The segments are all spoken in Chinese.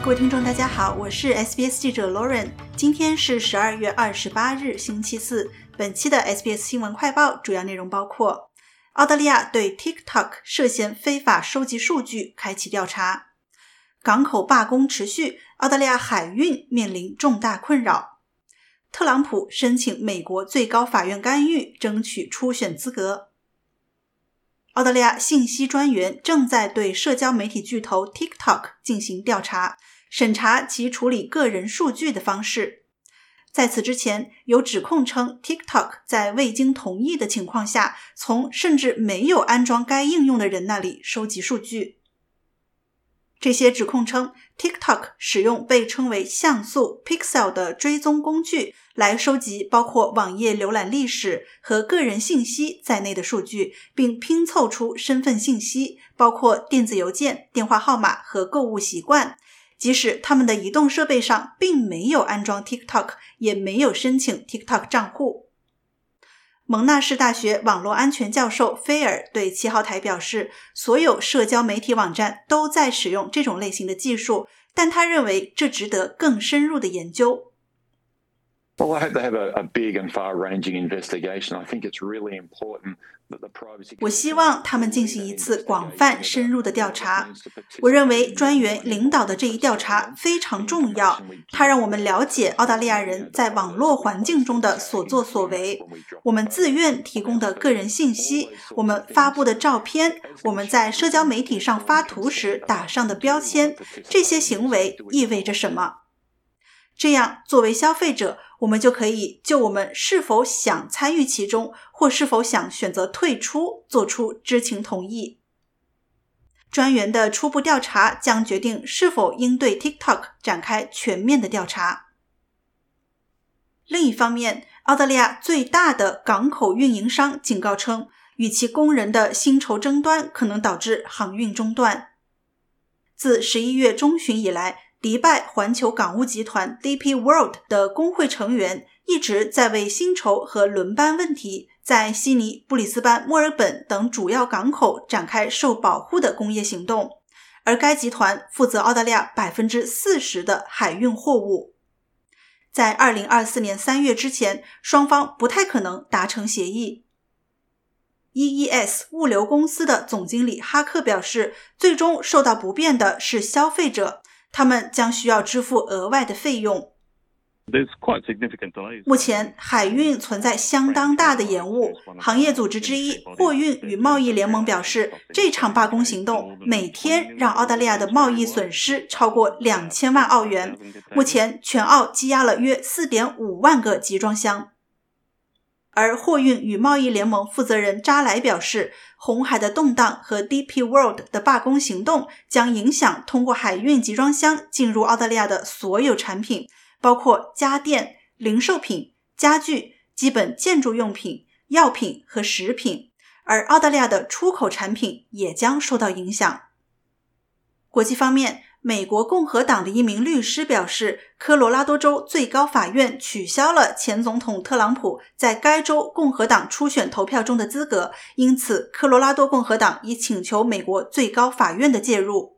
各位听众，大家好，我是 SBS 记者 Lauren。今天是十二月二十八日，星期四。本期的 SBS 新闻快报主要内容包括：澳大利亚对 TikTok 涉嫌非法收集数据开启调查；港口罢工持续，澳大利亚海运面临重大困扰；特朗普申请美国最高法院干预，争取初选资格。澳大利亚信息专员正在对社交媒体巨头 TikTok 进行调查，审查其处理个人数据的方式。在此之前，有指控称 TikTok 在未经同意的情况下，从甚至没有安装该应用的人那里收集数据。这些指控称，TikTok 使用被称为像素 Pixel 的追踪工具来收集包括网页浏览历史和个人信息在内的数据，并拼凑出身份信息，包括电子邮件、电话号码和购物习惯，即使他们的移动设备上并没有安装 TikTok，也没有申请 TikTok 账户。蒙纳士大学网络安全教授菲尔对七号台表示：“所有社交媒体网站都在使用这种类型的技术，但他认为这值得更深入的研究。” Well, I hope they have a, a big and far-ranging investigation. I think it's really important that the privacy. 我希望他们进行一次广泛、深入的调查。我认为专员领导的这一调查非常重要，它让我们了解澳大利亚人在网络环境中的所作所为。我们自愿提供的个人信息，我们发布的照片，我们在社交媒体上发图时打上的标签，这些行为意味着什么？这样，作为消费者，我们就可以就我们是否想参与其中，或是否想选择退出，做出知情同意。专员的初步调查将决定是否应对 TikTok 展开全面的调查。另一方面，澳大利亚最大的港口运营商警告称，与其工人的薪酬争端可能导致航运中断。自十一月中旬以来。迪拜环球港务集团 （DP World） 的工会成员一直在为薪酬和轮班问题在悉尼、布里斯班、墨尔本等主要港口展开受保护的工业行动，而该集团负责澳大利亚百分之四十的海运货物。在二零二四年三月之前，双方不太可能达成协议。EES 物流公司的总经理哈克表示，最终受到不便的是消费者。他们将需要支付额外的费用。目前海运存在相当大的延误。行业组织之一货运与贸易联盟表示，这场罢工行动每天让澳大利亚的贸易损失超过两千万澳元。目前全澳积压了约四点五万个集装箱。而货运与贸易联盟负责人扎莱表示，红海的动荡和 DP World 的罢工行动将影响通过海运集装箱进入澳大利亚的所有产品，包括家电、零售品、家具、基本建筑用品、药品和食品。而澳大利亚的出口产品也将受到影响。国际方面。美国共和党的一名律师表示，科罗拉多州最高法院取消了前总统特朗普在该州共和党初选投票中的资格，因此科罗拉多共和党已请求美国最高法院的介入。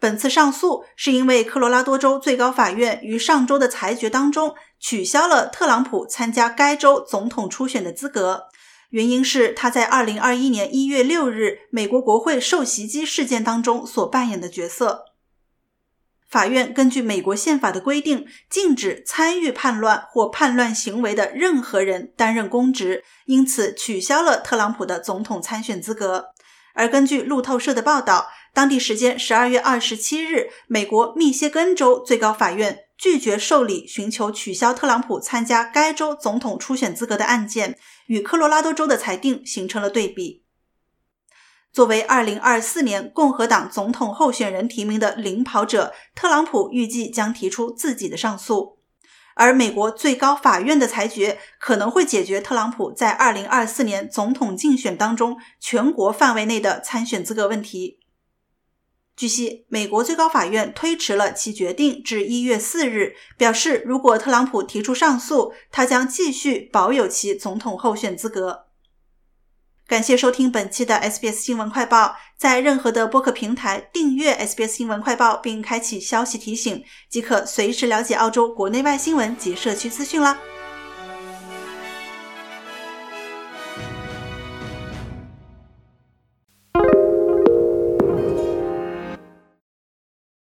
本次上诉是因为科罗拉多州最高法院于上周的裁决当中取消了特朗普参加该州总统初选的资格。原因是他在二零二一年一月六日美国国会受袭击事件当中所扮演的角色。法院根据美国宪法的规定，禁止参与叛乱或叛乱行为的任何人担任公职，因此取消了特朗普的总统参选资格。而根据路透社的报道，当地时间十二月二十七日，美国密歇根州最高法院拒绝受理寻求取消特朗普参加该州总统初选资格的案件。与科罗拉多州的裁定形成了对比。作为2024年共和党总统候选人提名的领跑者，特朗普预计将提出自己的上诉，而美国最高法院的裁决可能会解决特朗普在2024年总统竞选当中全国范围内的参选资格问题。据悉，美国最高法院推迟了其决定至一月四日，表示如果特朗普提出上诉，他将继续保有其总统候选资格。感谢收听本期的 SBS 新闻快报，在任何的播客平台订阅 SBS 新闻快报，并开启消息提醒，即可随时了解澳洲国内外新闻及社区资讯啦。